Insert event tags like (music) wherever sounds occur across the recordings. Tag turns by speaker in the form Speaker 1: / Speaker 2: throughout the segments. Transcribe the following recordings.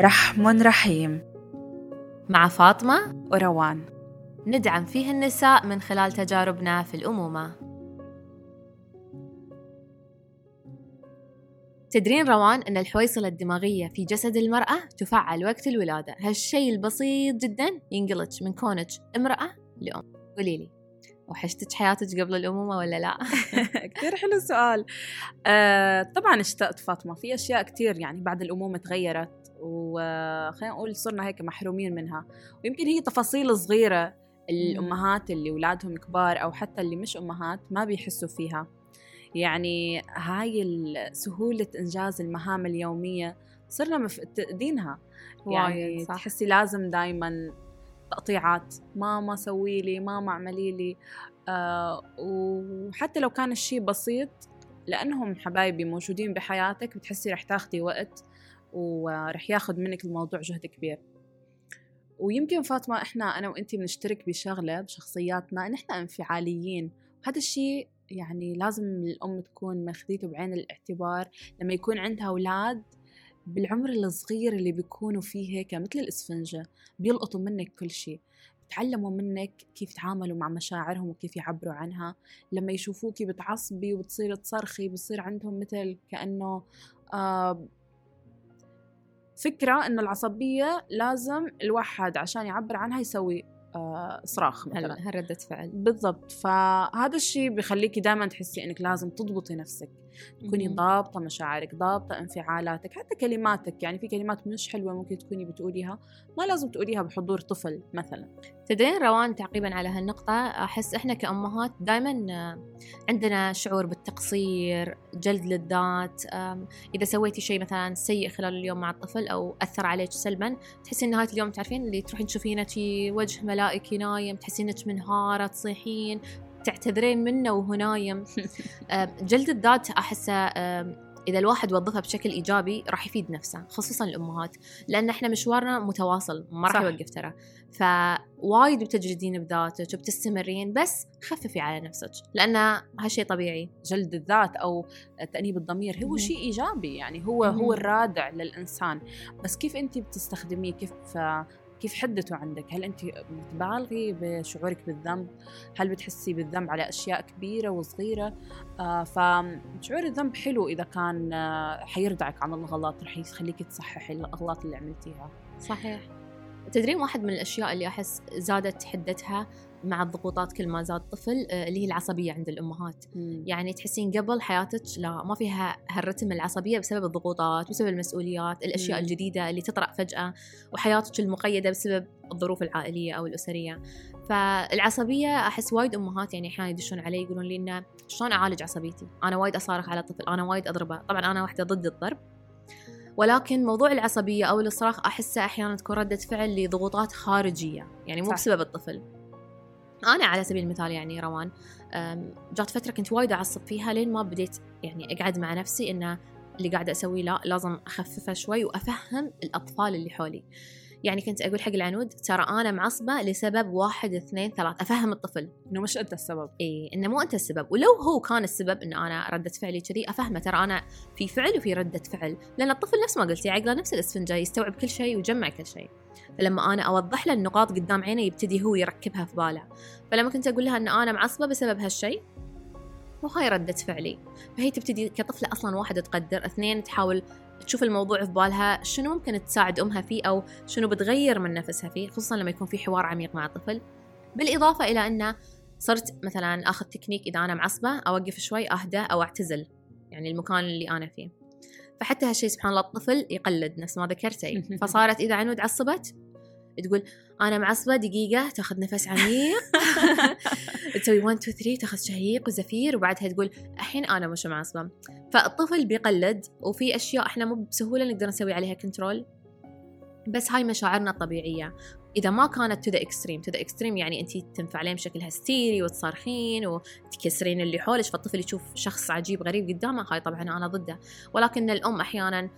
Speaker 1: رحم رحيم.
Speaker 2: مع فاطمة
Speaker 1: وروان.
Speaker 2: ندعم فيه النساء من خلال تجاربنا في الأمومة. تدرين روان أن الحويصلة الدماغية في جسد المرأة تفعل وقت الولادة. هالشيء البسيط جدا ينقلك من كونك امرأة لأم. قولي لي وحشتك حياتك قبل الأمومة ولا لا؟ (laughs)
Speaker 1: كثير حلو السؤال. آه طبعا اشتقت فاطمة. في أشياء كثير يعني بعد الأمومة تغيرت. وخلينا نقول صرنا هيك محرومين منها. ويمكن هي تفاصيل صغيرة الأمهات اللي أولادهم كبار أو حتى اللي مش أمهات ما بيحسوا فيها. يعني هاي سهولة إنجاز المهام اليومية صرنا مفتقدينها. يعني صح. تحسي لازم دايما تقطيعات. ماما سوي لي ماما اعملي لي. آه وحتى لو كان الشيء بسيط لأنهم حبايبي موجودين بحياتك بتحسي رح تاخدي وقت. ورح ياخد منك الموضوع جهد كبير. ويمكن فاطمة إحنا أنا وإنتي بنشترك بشغلة بشخصياتنا إن إحنا انفعاليين. وهذا الشيء يعني لازم الأم تكون ماخذيته بعين الاعتبار لما يكون عندها أولاد بالعمر الصغير اللي بيكونوا فيه هيك مثل الإسفنجة بيلقطوا منك كل شيء. بتعلموا منك كيف يتعاملوا مع مشاعرهم وكيف يعبروا عنها. لما يشوفوكي بتعصبي وبتصير تصرخي بصير عندهم مثل كأنه آه فكرة إنه العصبية لازم الواحد عشان يعبر عنها يسوي آه، صراخ
Speaker 2: مثلا. ردة فعل؟
Speaker 1: بالضبط. فهذا الشيء بخليكي دائما تحسي إنك لازم تضبطي نفسك. تكوني ضابطة مشاعرك ضابطة انفعالاتك حتى كلماتك يعني في كلمات مش حلوة ممكن تكوني بتقوليها ما لازم تقوليها بحضور طفل مثلا.
Speaker 2: تدرين روان تعقيبا على هالنقطة أحس إحنا كأمهات دائما عندنا شعور بالتقصير جلد للذات إذا سويتي شيء مثلا سيء خلال اليوم مع الطفل أو أثر عليك سلبا تحسين نهاية اليوم تعرفين اللي تروحين تشوفينه وجه ملائكي نايم تحسين إنك منهارة تصيحين تعتذرين منه وهو نايم جلد الذات أحسه إذا الواحد وظفها بشكل إيجابي راح يفيد نفسه خصوصا الأمهات لأن إحنا مشوارنا متواصل ما راح يوقف ترى. فوايد بتجلدين بذاتك وبتستمرين بس خففي على نفسك لأن هالشيء طبيعي.
Speaker 1: جلد الذات أو تأنيب الضمير هو شيء إيجابي يعني هو هو الرادع للإنسان. بس كيف أنت بتستخدميه؟ كيف كيف حدته عندك؟ هل أنت بتبالغي بشعورك بالذنب؟ هل بتحسي بالذنب على أشياء كبيرة وصغيرة؟ آه فشعور الذنب حلو إذا كان آه حيردعك عن الغلط رح يخليك تصححي الأغلاط اللي عملتيها.
Speaker 2: صحيح. تدرين واحد من الأشياء اللي أحس زادت حدتها؟ مع الضغوطات كل ما زاد طفل آه، اللي هي العصبية عند الأمهات مم. يعني تحسين قبل حياتك لا ما فيها هالرتم العصبية بسبب الضغوطات بسبب المسؤوليات الأشياء مم. الجديدة اللي تطرأ فجأة وحياتك المقيدة بسبب الظروف العائلية أو الأسرية فالعصبية أحس وايد أمهات يعني أحيانا يدشون علي يقولون لي انه شلون أعالج عصبيتي أنا وايد أصارخ على الطفل أنا وايد أضربه طبعا أنا واحدة ضد الضرب ولكن موضوع العصبية أو الصراخ أحسه أحيانا تكون ردة فعل لضغوطات خارجية يعني مو صح. بسبب الطفل أنا على سبيل المثال يعني روان جات فترة كنت وايد أعصب فيها لين ما بديت يعني أقعد مع نفسي انه اللي قاعدة أسويه لا لازم أخففه شوي وأفهم الأطفال اللي حولي. يعني كنت أقول حق العنود ترى أنا معصبة لسبب واحد اثنين ثلاث. أفهم الطفل.
Speaker 1: إنه مش أنت السبب.
Speaker 2: إي إنه مو أنت السبب. ولو هو كان السبب انه أنا ردة فعلي كذي أفهمه. ترى أنا في فعل وفي ردة فعل. لأن الطفل نفس ما قلتي عقله نفس الإسفنجة يستوعب كل شيء ويجمع كل شيء. فلما أنا أوضح له النقاط قدام عينه يبتدي هو يركبها في باله. فلما كنت أقول لها إن أنا معصبة بسبب هالشيء وهاي ردة فعلي. فهي تبتدي كطفلة أصلا واحد تقدر اثنين تحاول تشوف الموضوع في بالها شنو ممكن تساعد أمها فيه أو شنو بتغير من نفسها فيه خصوصا لما يكون في حوار عميق مع الطفل بالإضافة إلى أنه صرت مثلا أخذ تكنيك إذا أنا معصبة أوقف شوي أهدى أو أعتزل. يعني المكان اللي أنا فيه. فحتى هالشيء سبحان الله الطفل يقلد نفس ما ذكرتي. (laughs) فصارت إذا عنود عصبت تقول أنا معصبة دقيقة تأخذ نفس (laughs) عميق. (laughs) تسوي 1 2 3 تأخذ شهيق وزفير وبعدها تقول الحين أنا مش معصبة. فالطفل بيقلد وفي أشياء إحنا مو بسهولة نقدر نسوي عليها control بس هاي مشاعرنا الطبيعية. إذا ما كانت to the extreme to the extreme يعني انت تنفعلين بشكل هستيري وتصارخين وتكسرين اللي حولك فالطفل يشوف شخص عجيب غريب قدامه هاي طبعا أنا ضده. ولكن الأم أحيانا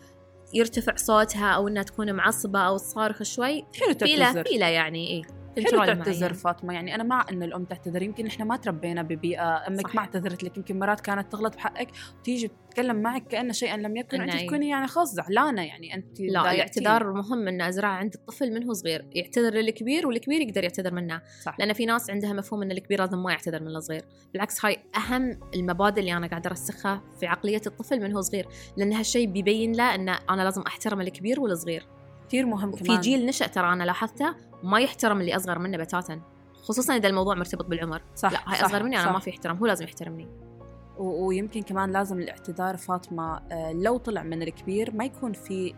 Speaker 2: يرتفع صوتها أو إنها تكون معصبة أو تصارخ شوي
Speaker 1: حلو
Speaker 2: فيله فيله يعني اي
Speaker 1: حلو تعتذر فاطمة؟ يعني أنا مع انه الأم تعتذر يمكن إحنا ما تربينا ببيئة أمك صح. ما اعتذرت لك يمكن مرات كانت تغلط بحقك وتيجي تتكلم معك كأنه شيئا لم يكن أنت تكوني يعني خلاص زعلانة يعني أنت
Speaker 2: لا الاعتذار مهم إنه ازرعه عند الطفل من هو صغير يعتذر للكبير والكبير يقدر يعتذر منه. صح. لأن في ناس عندها مفهوم إن الكبير لازم ما يعتذر من الصغير بالعكس هاي أهم المبادئ اللي أنا قاعدة أرسخها في عقلية الطفل من هو صغير. لأن هالشيء بيبين له إن أنا لازم أحترم الكبير والصغير.
Speaker 1: كثير مهم كمان.
Speaker 2: في جيل نشأ ترى أنا لاحظته ما يحترم اللي أصغر منه بتاتا خصوصا إذا الموضوع مرتبط بالعمر. صح لا هاي أصغر مني أنا صح. ما في احترام هو لازم يحترمني.
Speaker 1: ويمكن كمان لازم الاعتذار فاطمة آه، لو طلع من الكبير ما يكون في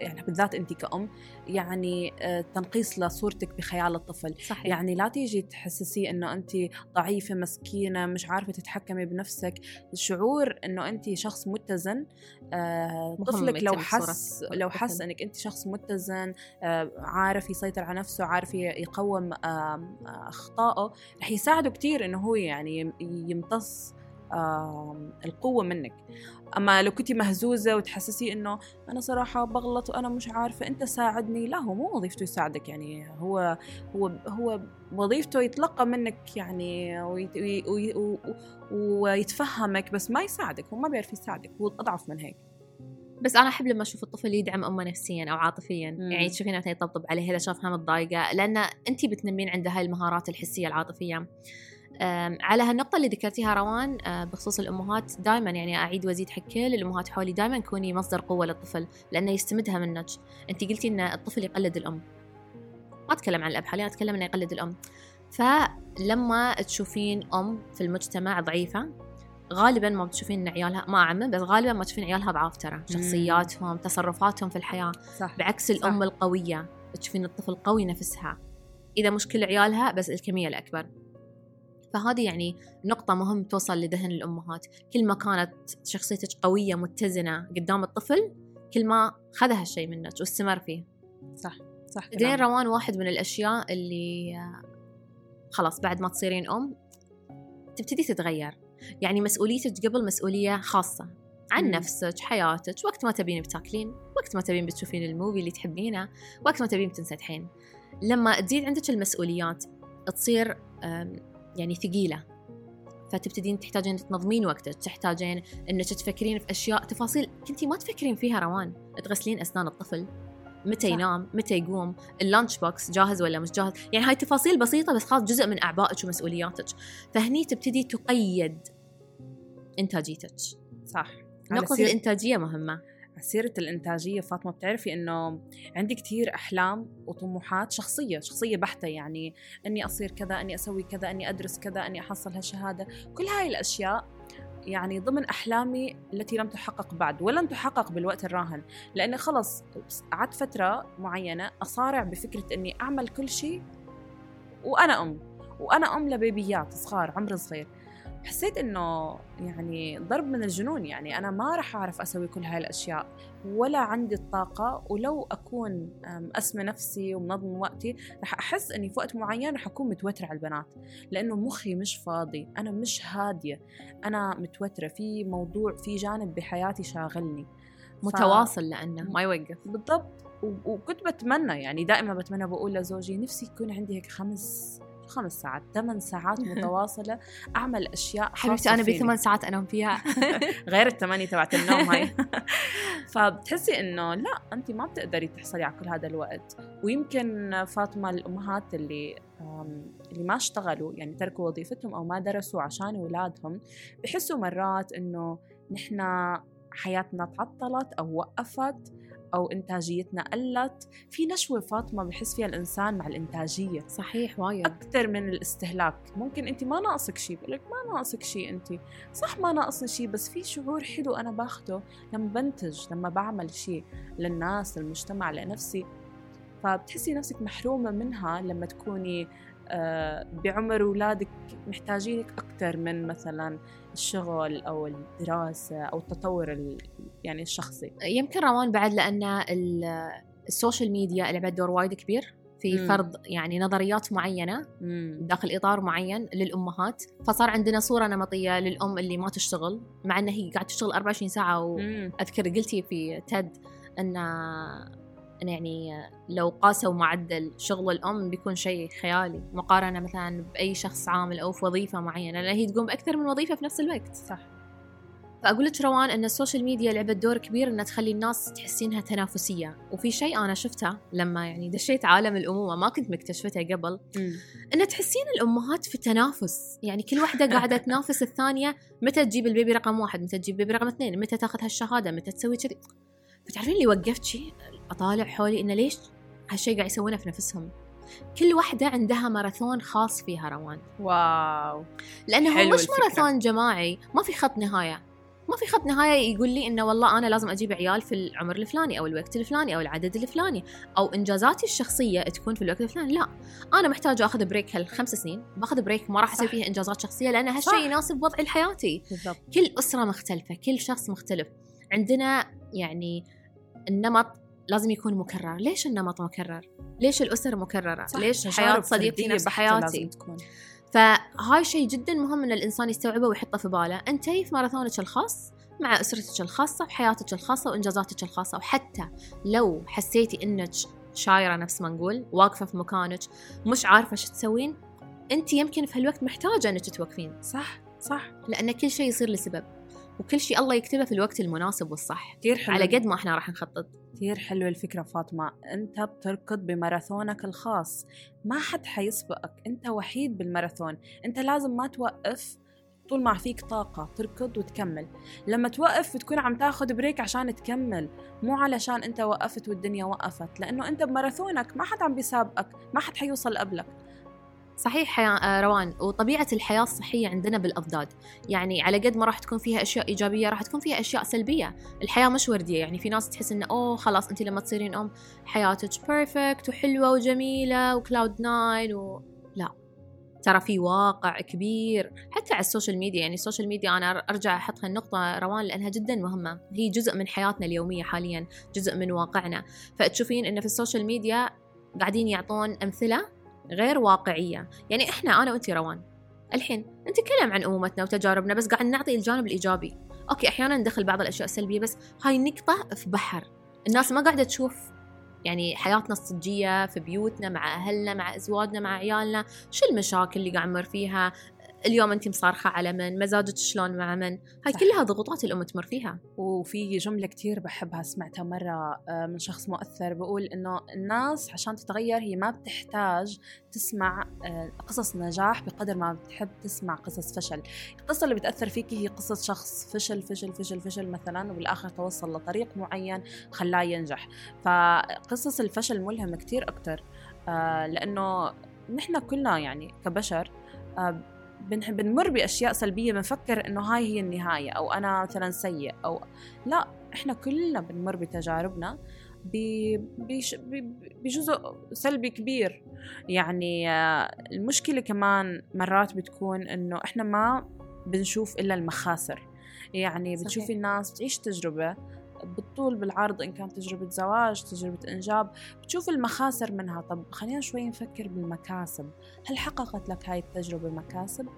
Speaker 1: يعني بالذات انت كأم يعني آه، تنقيص لصورتك بخيال الطفل. صحيح. يعني لا تيجي تحسسيه إنه انت ضعيفة مسكينة مش عارفة تتحكمي بنفسك. الشعور إنه انت شخص متزن آه طفلك لو حس لو حس إنك انت شخص متزن آه عارف يسيطر على نفسه عارف يقوم أخطائه رح يساعده كثير إنه هو يعني يمتص القوة منك. أما لو كنتي مهزوزة وتحسسي إنه أنا صراحة بغلط وأنا مش عارفة أنت ساعدني. لا هو مو وظيفته يساعدك يعني هو هو هو وظيفته يتلقى منك يعني ويتفهمك بس ما يساعدك هو ما بيعرف يساعدك هو أضعف من هيك.
Speaker 2: بس أنا أحب لما أشوف الطفل يدعم أمه نفسيا أو عاطفيا. مم. يعني تشوفين مثلا يطبطب عليه إذا شافها متضايقة لأن انت بتنمين عنده هاي المهارات الحسية العاطفية. على هالنقطة اللي ذكرتيها روان آه، بخصوص الأمهات دائما يعني أعيد وأزيد حق كل الأمهات حولي دائما كوني مصدر قوة للطفل لأنه يستمدها منك أنت قلتي أن الطفل يقلد الأم. ما أتكلم عن الأب حاليا أتكلم أنه يقلد الأم. فلما تشوفين أم في المجتمع ضعيفة غالبا ما بتشوفين إن عيالها ما أعمم بس غالبا ما تشوفين عيالها ضعاف ترى. شخصياتهم تصرفاتهم في الحياة. صح. بعكس الأم صح. القوية تشوفين الطفل قوي نفسها. إذا مش كل عيالها بس الكمية الأكبر. فهذه يعني نقطة مهم توصل لذهن الأمهات. كل ما كانت شخصيتك قوية متزنة قدام الطفل كل ما خذ هالشيء منك واستمر فيه.
Speaker 1: صح صح
Speaker 2: بعدين روان واحد من الأشياء اللي خلاص بعد ما تصيرين أم تبتدي تتغير. يعني مسؤوليتك قبل مسؤولية خاصة عن. نفسك حياتك وقت ما تبين بتاكلين وقت ما تبين بتشوفين الموفي اللي تحبينه وقت ما تبين بتنسدحين لما تزيد عندك المسؤوليات تصير يعني ثقيلة. فتبتدين تحتاجين تنظمين وقتك تحتاجين إنك تفكرين في أشياء تفاصيل كنتي ما تفكرين فيها روان. تغسلين أسنان الطفل. متى صح. ينام؟ متى يقوم؟ اللانش بوكس جاهز ولا مش جاهز؟ يعني هاي تفاصيل بسيطة بس خلاص جزء من أعبائك ومسؤولياتك. فهني تبتدي تقيد إنتاجيتك.
Speaker 1: صح.
Speaker 2: نقطة الإنتاجية مهمة.
Speaker 1: سيرة الإنتاجية فاطمة بتعرفي إنه عندي كتير أحلام وطموحات شخصية شخصية بحتة يعني إني أصير كذا إني أسوي كذا إني أدرس كذا إني أحصل هالشهادة. كل هاي الأشياء يعني ضمن أحلامي التي لم تحقق بعد ولن تحقق بالوقت الراهن. لأني خلص قعدت فترة معينة أصارع بفكرة إني أعمل كل شيء وأنا أم وأنا أم لبيبيات صغار عمر صغير. حسيت إنه يعني ضرب من الجنون يعني أنا ما راح أعرف أسوي كل هاي الأشياء ولا عندي الطاقة ولو أكون اسمى نفسي ومنظم وقتي راح أحس إني في وقت معين راح أكون متوترة على البنات لأنه مخي مش فاضي أنا مش هادية أنا متوترة في موضوع في جانب بحياتي شاغلني.
Speaker 2: متواصل لأنه ما يوقف.
Speaker 1: بالضبط وكنت بتمنى يعني دائما بتمنى بقول لزوجي نفسي يكون عندي هيك خمس خمس ساعات ثمان ساعات متواصلة أعمل أشياء (laughs)
Speaker 2: حبيبتي أنا بثمان ساعات أنام فيها. (laughs)
Speaker 1: غير الثمانية تبعت النوم هاي. (laughs) فبتحسي إنه لا أنت ما بتقدري تحصلي على كل هذا الوقت. ويمكن فاطمة الأمهات اللي اللي ما اشتغلوا يعني تركوا وظيفتهم أو ما درسوا عشان أولادهم بحسوا مرات إنه نحن حياتنا تعطلت أو وقفت أو إنتاجيتنا قلت في نشوة فاطمة بحس فيها الإنسان مع الإنتاجية.
Speaker 2: صحيح وايد.
Speaker 1: أكثر من الاستهلاك. ممكن أنت ما ناقصك شيء بقول لك ما ناقصك شيء أنت. صح ما ناقصني شيء بس في شعور حلو أنا باخده لما بنتج لما بعمل شيء للناس للمجتمع لنفسي. فبتحسي نفسك محرومة منها لما تكوني بعمر أولادك محتاجينك أكثر من مثلا الشغل أو الدراسة أو التطور يعني الشخصي
Speaker 2: يمكن روان بعد لأن ال social media لعبت دور وايد كبير في مم. فرض يعني نظريات معينة مم. داخل إطار معين للأمهات فصار عندنا صورة نمطية للأم اللي ما تشتغل مع إنها هي قاعدة تشتغل 24 ساعة وأذكر قلتي في TED إن يعني لو قاسوا معدل شغل الأم بيكون شيء خيالي مقارنة مثلا بأي شخص عامل أو في وظيفة معينة لأن هي تقوم بأكثر من وظيفة في نفس الوقت.
Speaker 1: صح.
Speaker 2: فأقول لك روان أن ال social media لعبت دور كبير أنها تخلي الناس تحسينها تنافسية. وفي شيء أنا شفته لما يعني دشيت عالم الأمومة ما كنت مكتشفته قبل أن تحسين الأمهات في تنافس يعني كل واحدة قاعدة (laughs) تنافس الثانية متى تجيب ال baby رقم واحد؟ متى تجيب ال baby رقم اثنين؟ متى تاخذ هالشهادة؟ متى تسوي كذي؟ فتعرفين اللي وقفت شيء؟ أطالع حولي إنه ليش هالشيء قاعد يسوونه في نفسهم؟ كل واحدة عندها ماراثون خاص فيها روان.
Speaker 1: wow.
Speaker 2: لأنه هو مش. ماراثون جماعي ما في خط نهاية. ما في خط نهاية يقول لي إنه والله أنا لازم أجيب عيال في العمر الفلاني أو الوقت الفلاني أو العدد الفلاني أو إنجازاتي الشخصية تكون في الوقت الفلاني. لا أنا محتاجة أخذ break هالخمس سنين. بأخذ break ما راح أسوي. فيها إنجازات شخصية لأن. هالشيء يناسب وضعي الحياتي
Speaker 1: بالضبط.
Speaker 2: كل أسرة مختلفة كل شخص مختلف. عندنا يعني النمط لازم يكون مكرر. ليش النمط مكرر؟ ليش الأسر مكررة؟
Speaker 1: صح.
Speaker 2: ليش حياة صديقتي نفس حياتي
Speaker 1: لازم تكون.
Speaker 2: فهاي شيء جدا مهم إن الإنسان يستوعبه ويحطه في باله. أنت في ماراثونك الخاص مع أسرتك الخاصة بحياتك الخاصة وإنجازاتك الخاصة. وحتى لو حسيتي إنك شايرة نفس ما نقول واقفة في مكانك مش عارفة شو تسوين أنت يمكن في هالوقت محتاجة إنك توقفين
Speaker 1: صح صح.
Speaker 2: لأن كل شيء يصير لسبب وكل شيء الله يكتبه في الوقت المناسب والصح.
Speaker 1: كثير حلو.
Speaker 2: على قد ما إحنا راح نخطط.
Speaker 1: كثير حلوة الفكرة فاطمة. أنت بتركض بماراثونك الخاص. ما حد حيسبقك. أنت وحيد بالماراثون. أنت لازم ما توقف طول ما فيك طاقة. تركض وتكمل. لما توقف بتكون عم تاخد بريك عشان تكمل. مو علشان أنت وقفت والدنيا وقفت. لأنه أنت بماراثونك. ما حد عم بيسابقك. ما حد حيوصل قبلك.
Speaker 2: صحيح آه، روان وطبيعة الحياة الصحية عندنا بالأضداد. يعني على قد ما راح تكون فيها أشياء إيجابية راح تكون فيها أشياء سلبية. الحياة مش وردية. يعني في ناس تحس إنه oh خلاص أنت لما تصيرين أم حياتك perfect وحلوة وجميلة و cloud nine و... لا. ترى في واقع كبير. حتى على ال social media يعني ال social media أنا أرجع أحط هالنقطة روان لأنها جدا مهمة. هي جزء من حياتنا اليومية حاليا جزء من واقعنا. فتشوفين إن في ال social media قاعدين يعطون أمثلة غير واقعية. يعني إحنا أنا وأنت روان. الحين نتكلم عن أمومتنا وتجاربنا بس قاعد نعطي الجانب الإيجابي. أوكي أحيانا ندخل بعض الأشياء السلبية بس هاي نقطة في بحر. الناس ما قاعدة تشوف يعني حياتنا الصجية في بيوتنا مع أهلنا مع أزواجنا مع عيالنا. شو المشاكل اللي قاعد نمر فيها؟ اليوم أنت مصارخة على من؟ مزاجك شلون مع من؟ هاي
Speaker 1: صح.
Speaker 2: كلها ضغوطات الأم تمر فيها.
Speaker 1: وفي جملة كتير بحبها سمعتها مرة آه، من شخص مؤثر بقول إنه الناس عشان تتغير هي ما بتحتاج تسمع آه، قصص نجاح بقدر ما بتحب تسمع قصص فشل. القصة اللي بتأثر فيكي هي قصة شخص فشل فشل فشل فشل مثلا وبالآخر توصل لطريق معين خلاه ينجح. فقصص الفشل ملهم كتير أكتر آه، لأنه نحن كلنا يعني كبشر بنمر بأشياء سلبية بنفكر إنه هاي هي النهاية أو أنا مثلا سيء أو لا إحنا كلنا بنمر بتجاربنا بجزء سلبي كبير يعني آه، المشكلة كمان مرات بتكون إنه إحنا ما بنشوف إلا المخاسر يعني. بتشوفي الناس بتعيش تجربة بالطول بالعرض إن كانت تجربة زواج تجربة إنجاب. بتشوف المخاسر منها. طب خلينا شوي نفكر بالمكاسب. هل حققت لك هاي التجربة مكاسب؟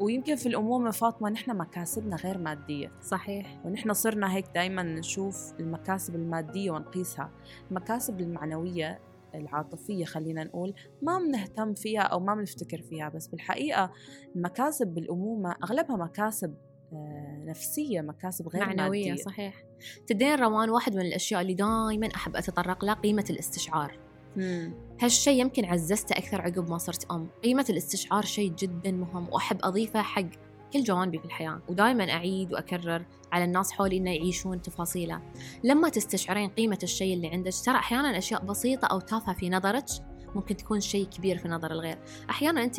Speaker 1: ويمكن في الأمومة فاطمة نحن مكاسبنا غير مادية.
Speaker 2: صحيح.
Speaker 1: ونحن صرنا هيك دايما نشوف المكاسب المادية ونقيسها. المكاسب المعنوية العاطفية خلينا نقول ما بنهتم فيها أو ما بنفتكر فيها. بس بالحقيقة المكاسب بالأمومة أغلبها مكاسب آه، نفسية مكاسب غير
Speaker 2: معنوية
Speaker 1: مادية.
Speaker 2: صحيح. تدين روان واحد من الأشياء اللي دائما أحب أتطرق لها قيمة الاستشعار.
Speaker 1: مم.
Speaker 2: هالشيء يمكن عززته أكثر عقب ما صرت أم. قيمة الاستشعار شيء جدا مهم وأحب أضيفه حق كل جوانبي في الحياة ودائما أعيد وأكرر على الناس حولي إنه يعيشون تفاصيله. لما تستشعرين قيمة الشيء اللي عندك ترى أحيانا أشياء بسيطة أو تافهة في نظرك ممكن تكون شيء كبير في نظر الغير. أحيانا أنت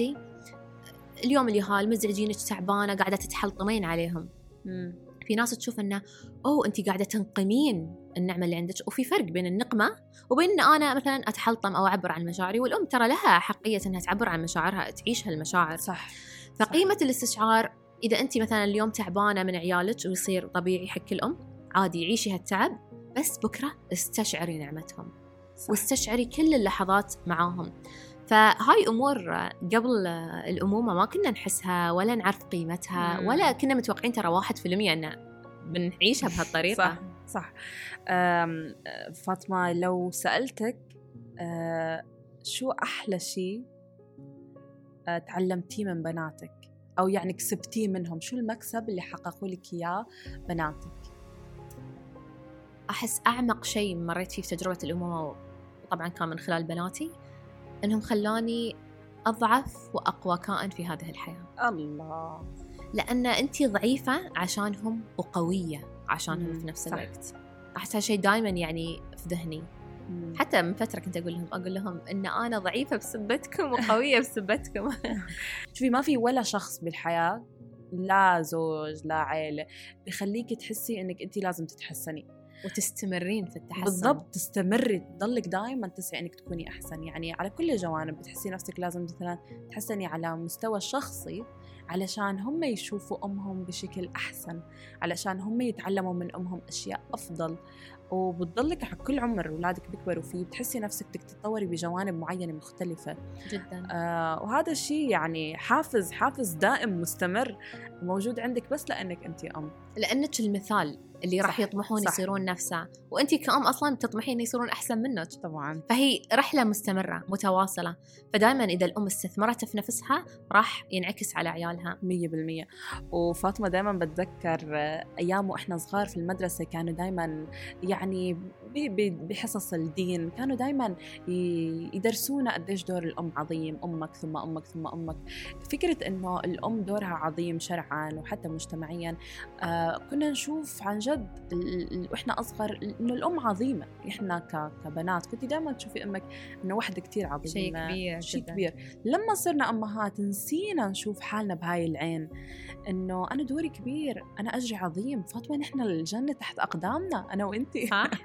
Speaker 2: اليوم اليهال مزعجينك تعبانة قاعدة تتحلطمين عليهم.
Speaker 1: مم.
Speaker 2: في ناس تشوف إنه أوه انت قاعدة تنقمين النعمة اللي عندك. وفي فرق بين النقمة وبين إن أنا مثلا أتحلطم أو أعبر عن مشاعري والأم ترى لها حقية إنها تعبر عن مشاعرها تعيش هالمشاعر
Speaker 1: صح.
Speaker 2: فقيمة الاستشعار إذا انت مثلا اليوم تعبانة من عيالك ويصير طبيعي حق الأم عادي عيشي هالتعب بس بكرة استشعري نعمتهم.
Speaker 1: صح.
Speaker 2: واستشعري كل اللحظات معاهم. فهاي أمور قبل الأمومة ما كنا نحسها ولا نعرف قيمتها. ولا كنا متوقعين ترى واحد في المية إن بنعيشها بهالطريقة.
Speaker 1: صح صح. أم، فاطمة لو سألتك أه، شو أحلى شيء أه، تعلمتيه من بناتك؟ أو يعني كسبتيه منهم شو المكسب اللي حققوا لك إياه بناتك؟
Speaker 2: أحس أعمق شيء مريت فيه في تجربة الأمومة وطبعا كان من خلال بناتي إنهم خلاني أضعف وأقوى كائن في هذه الحياة.
Speaker 1: الله.
Speaker 2: لأن انت ضعيفة عشانهم وقوية عشانهم في نفس
Speaker 1: صح.
Speaker 2: الوقت. احس هالشيء دائما يعني في ذهني. حتى من فترة كنت أقول لهم أقول لهم إن أنا ضعيفة بسبتكم وقوية بسبتكم. (laughs)
Speaker 1: شوفي ما في ولا شخص بالحياة لا زوج لا عيلة بخليك تحسي إنك انت لازم تتحسني.
Speaker 2: وتستمرين في التحسن.
Speaker 1: بالضبط تستمري تضلك دائما تسعي إنك تكوني أحسن. يعني على كل الجوانب بتحسي نفسك لازم مثلا تحسني على مستوى الشخصي علشان هم يشوفوا أمهم بشكل أحسن علشان هم يتعلموا من أمهم أشياء أفضل. وبتضلك على كل عمر أولادك بيكبروا فيه بتحسي نفسك بدك تتطوري بجوانب معينة مختلفة.
Speaker 2: جدا.
Speaker 1: آه وهذا الشيء يعني حافز حافز دائم مستمر موجود عندك بس لأنك انت أم.
Speaker 2: لأنك المثال. اللي راح يطمحون
Speaker 1: صح.
Speaker 2: يصيرون نفسه. وانت كأم أصلا تطمحين يصيرون أحسن منك.
Speaker 1: طبعا.
Speaker 2: فهي رحلة مستمرة متواصلة. فدائما إذا الأم استثمرت في نفسها راح ينعكس على عيالها.
Speaker 1: مية بالمية. وفاطمة دايما بتذكر أيام وإحنا صغار في المدرسة كانوا دايما يعني بحصص الدين. كانوا دايما ي- يدرسونا قديش دور الأم عظيم أمك ثم أمك ثم أمك. فكرة إنه الأم دورها عظيم شرعا وحتى مجتمعيا آه كنا نشوف عن جد وإحنا أصغر إنه الأم عظيمة. إحنا كبنات كنت دايما تشوفي أمك إنه وحدة كتير عظيمة.
Speaker 2: شيء كبير
Speaker 1: شيء. كبير. لما صرنا أمهات نسينا نشوف حالنا بهاي العين إنه أنا دوري كبير أنا أجري عظيم. فاطمة نحن الجنة تحت أقدامنا أنا وإنتي.
Speaker 2: صح؟ (laughs)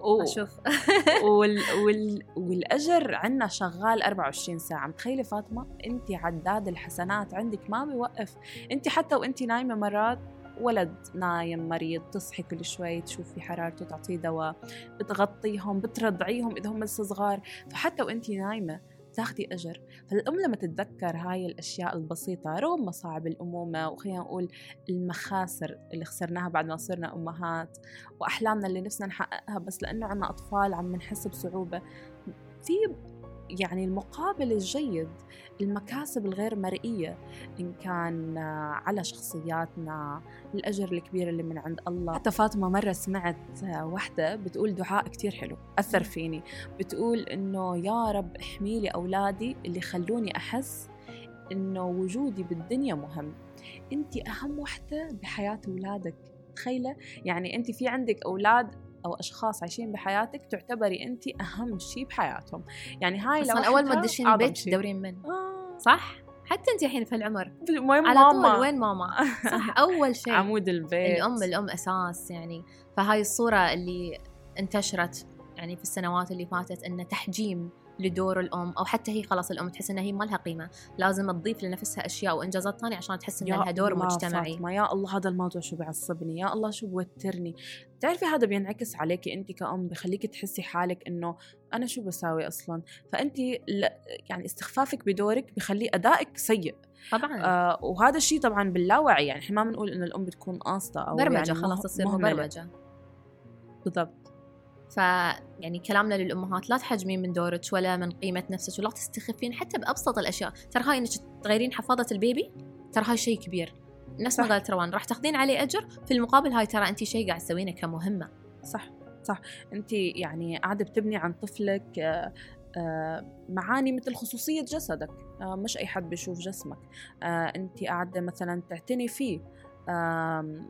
Speaker 1: و...
Speaker 2: أشوف. (laughs)
Speaker 1: وال... وال... والأجر عندنا شغال 24 ساعة. متخيلة فاطمة؟ انت عداد الحسنات عندك ما بيوقف. انت حتى وانت نايمة مرات ولد نايم مريض تصحي كل شوي تشوفي حرارته تعطيه دواء بتغطيهم بترضعيهم إذا هم لسه صغار. فحتى وانت نايمة تاخدي أجر. فالام لما تتذكر هاي الأشياء البسيطة رغم مصاعب الأمومة وخلينا نقول المخاسر اللي خسرناها بعد ما صرنا أمهات وأحلامنا اللي نفسنا نحققها بس لأنه عنا أطفال عم نحس بصعوبة في يعني المقابل الجيد المكاسب الغير مرئية إن كان آه، على شخصياتنا الأجر الكبير اللي من عند الله. حتى فاطمة مرة سمعت آه، وحدة بتقول دعاء كتير حلو أثر فيني. بتقول إنه يا رب احمي لي أولادي اللي خلوني أحس إنه وجودي بالدنيا مهم. أنت أهم وحدة بحياة أولادك. تخيلة؟ يعني أنت في عندك أولاد أو أشخاص عايشين بحياتك تعتبري أنت أهم شيء بحياتهم. يعني هاي
Speaker 2: أصلا أول ما تدشين البيت. تدورين من؟
Speaker 1: آه.
Speaker 2: صح؟ حتى أنت الحين في العمر.
Speaker 1: وين
Speaker 2: على
Speaker 1: ماما؟
Speaker 2: طول وين ماما؟ صح أول (laughs) شيء
Speaker 1: عمود البيت.
Speaker 2: الأم الأم أساس يعني. فهاي الصورة اللي انتشرت يعني في السنوات اللي فاتت أنه تحجيم لدور الأم أو حتى هي خلاص الأم تحس أنها هي ما لها قيمة. لازم تضيف لنفسها أشياء وإنجازات ثانية عشان تحس أن لها دور
Speaker 1: الله
Speaker 2: مجتمعي.
Speaker 1: فاطمة يا الله هذا الموضوع شو بيعصبني؟ يا الله شو بوترني؟ بتعرفي هذا بينعكس عليك أنت كأم بخليك تحسي حالك إنه أنا شو بساوي أصلا؟ فأنت يعني استخفافك بدورك بخلي أدائك سيء.
Speaker 2: طبعا.
Speaker 1: آه وهذا الشيء طبعا باللاوعي يعني إحنا ما بنقول انه الأم بتكون قاسطه أو
Speaker 2: برمجة
Speaker 1: يعني
Speaker 2: خلاص تصير
Speaker 1: مهملة.
Speaker 2: مبرمجة.
Speaker 1: بالضبط.
Speaker 2: ف يعني كلامنا للأمهات لا تحجمين من دورك ولا من قيمة نفسك ولا تستخفين حتى بأبسط الأشياء. ترى هاي إنك تغيرين حفاضه البيبي؟ ترى هاي شيء كبير. نفس ما. قالت روان راح تاخذين عليه أجر. في المقابل هاي ترى انت شيء قاعد تسوينه كمهمة.
Speaker 1: صح صح. انت يعني قاعدة بتبني عن طفلك آه، آه، معاني مثل خصوصية جسدك. آه، مش أي حد بيشوف جسمك. انت قاعدة مثلا تعتني فيه.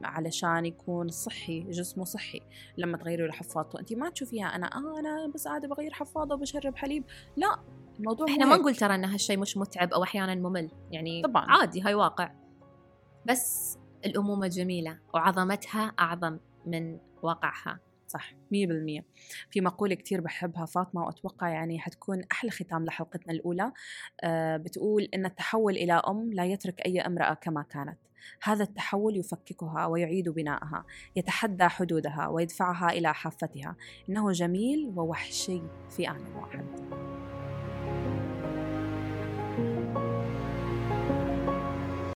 Speaker 1: علشان يكون صحي جسمه صحي لما تغيري له حفاضته انت ما تشوفيها أنا آه أنا بس قاعدة بغير حفاضة وبشرب حليب لا الموضوع إحنا
Speaker 2: ما. نقول ترى إن هالشيء مش متعب أو أحيانا ممل يعني
Speaker 1: طبعاً.
Speaker 2: عادي هاي واقع بس الأمومة جميلة وعظمتها أعظم من واقعها
Speaker 1: صح مية بالمية. في مقولة كتير بحبها فاطمة وأتوقع يعني حتكون أحلى ختام لحلقتنا الأولى. آه بتقول إن التحول إلى أم لا يترك أي امرأة كما كانت. هذا التحول يفككها ويعيد بناءها يتحدى حدودها ويدفعها إلى حافتها. إنه جميل ووحشي في آن واحد.